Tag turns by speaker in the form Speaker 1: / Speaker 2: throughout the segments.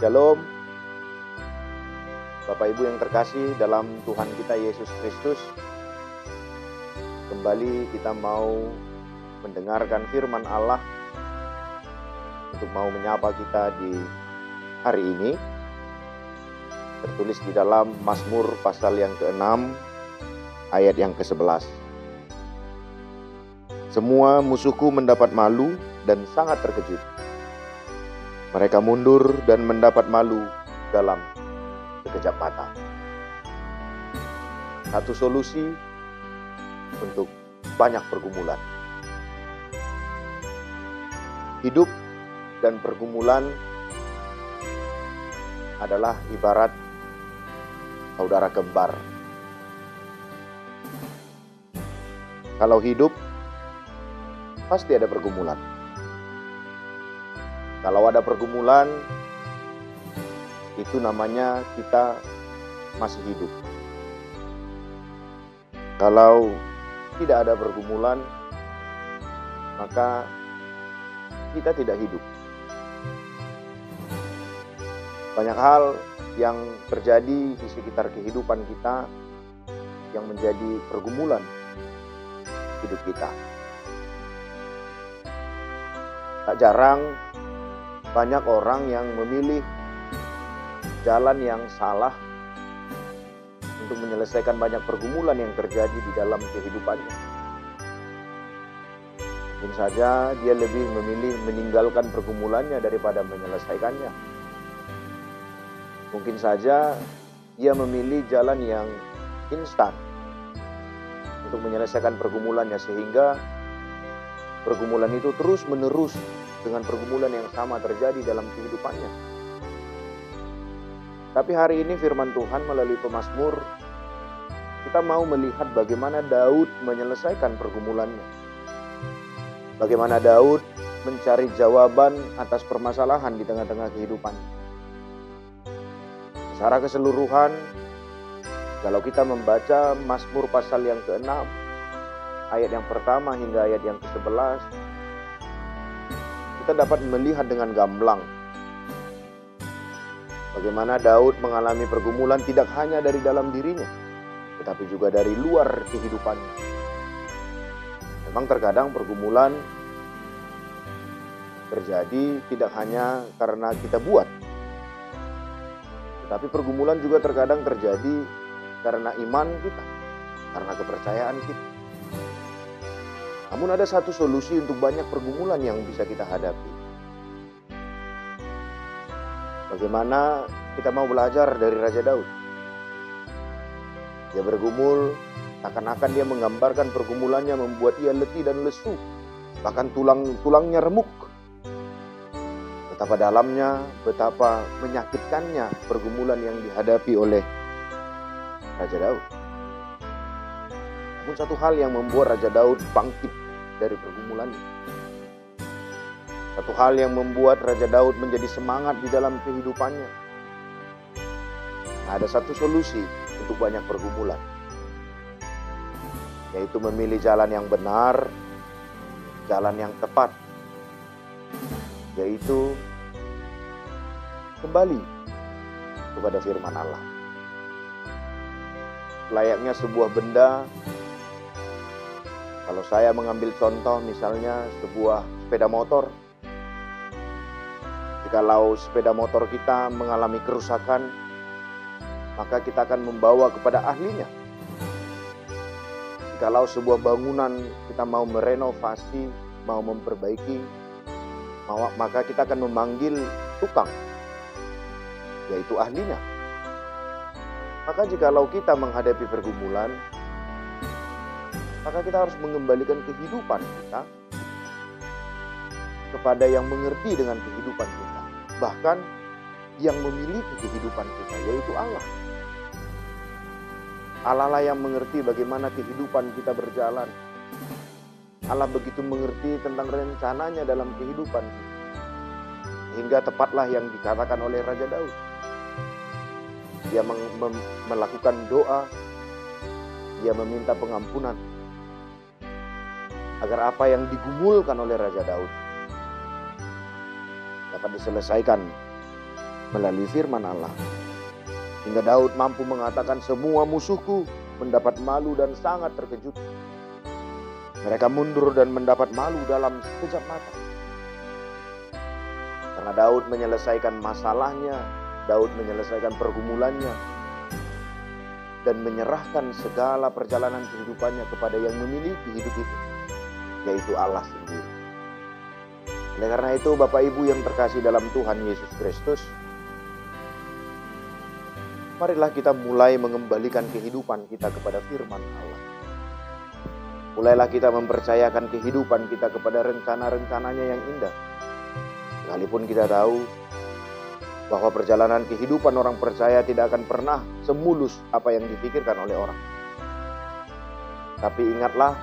Speaker 1: Shalom. Bapak Ibu yang terkasih dalam Tuhan kita Yesus Kristus. Kembali kita mau mendengarkan firman Allah untuk mau menyapa kita di hari ini. Tertulis di dalam Mazmur pasal yang ke-6 ayat yang ke-11. Semua musuhku mendapat malu dan sangat terkejut mereka mundur dan mendapat malu dalam sekejap mata. Satu solusi untuk banyak pergumulan. Hidup dan pergumulan adalah ibarat saudara kembar. Kalau hidup, pasti ada pergumulan kalau ada pergumulan, itu namanya kita masih hidup. Kalau tidak ada pergumulan, maka kita tidak hidup. Banyak hal yang terjadi di sekitar kehidupan kita yang menjadi pergumulan hidup kita. Tak jarang banyak orang yang memilih jalan yang salah untuk menyelesaikan banyak pergumulan yang terjadi di dalam kehidupannya. Mungkin saja dia lebih memilih meninggalkan pergumulannya daripada menyelesaikannya. Mungkin saja dia memilih jalan yang instan untuk menyelesaikan pergumulannya sehingga pergumulan itu terus menerus dengan pergumulan yang sama terjadi dalam kehidupannya. Tapi hari ini firman Tuhan melalui pemazmur kita mau melihat bagaimana Daud menyelesaikan pergumulannya. Bagaimana Daud mencari jawaban atas permasalahan di tengah-tengah kehidupan. Secara keseluruhan, kalau kita membaca Mazmur pasal yang ke-6, ayat yang pertama hingga ayat yang ke-11, kita dapat melihat dengan gamblang bagaimana Daud mengalami pergumulan tidak hanya dari dalam dirinya, tetapi juga dari luar kehidupannya. Memang terkadang pergumulan terjadi tidak hanya karena kita buat, tetapi pergumulan juga terkadang terjadi karena iman kita, karena kepercayaan kita. Namun ada satu solusi untuk banyak pergumulan yang bisa kita hadapi. Bagaimana kita mau belajar dari Raja Daud? Dia bergumul, akan-akan dia menggambarkan pergumulannya membuat ia letih dan lesu, bahkan tulang-tulangnya remuk. Betapa dalamnya, betapa menyakitkannya pergumulan yang dihadapi oleh Raja Daud. Namun satu hal yang membuat Raja Daud bangkit dari pergumulannya. Satu hal yang membuat Raja Daud menjadi semangat di dalam kehidupannya. Ada satu solusi untuk banyak pergumulan, yaitu memilih jalan yang benar, jalan yang tepat, yaitu kembali kepada firman Allah. Layaknya sebuah benda kalau saya mengambil contoh misalnya sebuah sepeda motor. Jikalau sepeda motor kita mengalami kerusakan, maka kita akan membawa kepada ahlinya. Jikalau sebuah bangunan kita mau merenovasi, mau memperbaiki, maka kita akan memanggil tukang, yaitu ahlinya. Maka jikalau kita menghadapi pergumulan, maka kita harus mengembalikan kehidupan kita kepada yang mengerti dengan kehidupan kita. Bahkan yang memiliki kehidupan kita, yaitu Allah. Allah lah yang mengerti bagaimana kehidupan kita berjalan. Allah begitu mengerti tentang rencananya dalam kehidupan kita. Hingga tepatlah yang dikatakan oleh Raja Daud. Dia melakukan doa, dia meminta pengampunan agar apa yang digumulkan oleh Raja Daud dapat diselesaikan melalui firman Allah. Hingga Daud mampu mengatakan semua musuhku mendapat malu dan sangat terkejut. Mereka mundur dan mendapat malu dalam sekejap mata. Karena Daud menyelesaikan masalahnya, Daud menyelesaikan pergumulannya, dan menyerahkan segala perjalanan kehidupannya kepada yang memiliki hidup itu, yaitu Allah sendiri. Oleh karena itu, Bapak Ibu yang terkasih dalam Tuhan Yesus Kristus, marilah kita mulai mengembalikan kehidupan kita kepada firman Allah. Mulailah kita mempercayakan kehidupan kita kepada rencana-rencananya yang indah Sekalipun kita tahu bahwa perjalanan kehidupan orang percaya tidak akan pernah semulus apa yang dipikirkan oleh orang. Tapi ingatlah,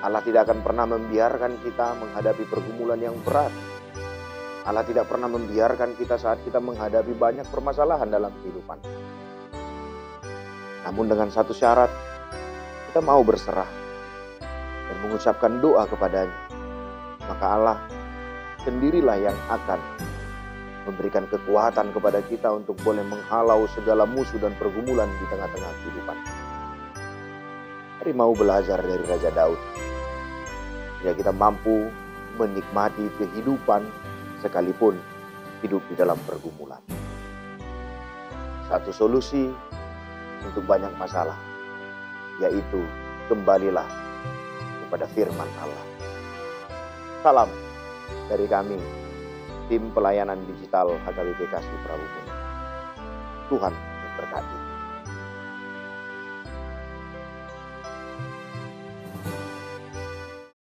Speaker 1: Allah tidak akan pernah membiarkan kita menghadapi pergumulan yang berat. Allah tidak pernah membiarkan kita saat kita menghadapi banyak permasalahan dalam kehidupan. Namun dengan satu syarat, kita mau berserah dan mengucapkan doa kepadanya. Maka Allah sendirilah yang akan memberikan kekuatan kepada kita untuk boleh menghalau segala musuh dan pergumulan di tengah-tengah kehidupan. Mari mau belajar dari Raja Daud. Ya kita mampu menikmati kehidupan sekalipun hidup di dalam pergumulan. Satu solusi untuk banyak masalah, yaitu kembalilah kepada firman Allah. Salam dari kami, tim pelayanan digital HKBP Kasih Prabu Tuhan memberkati.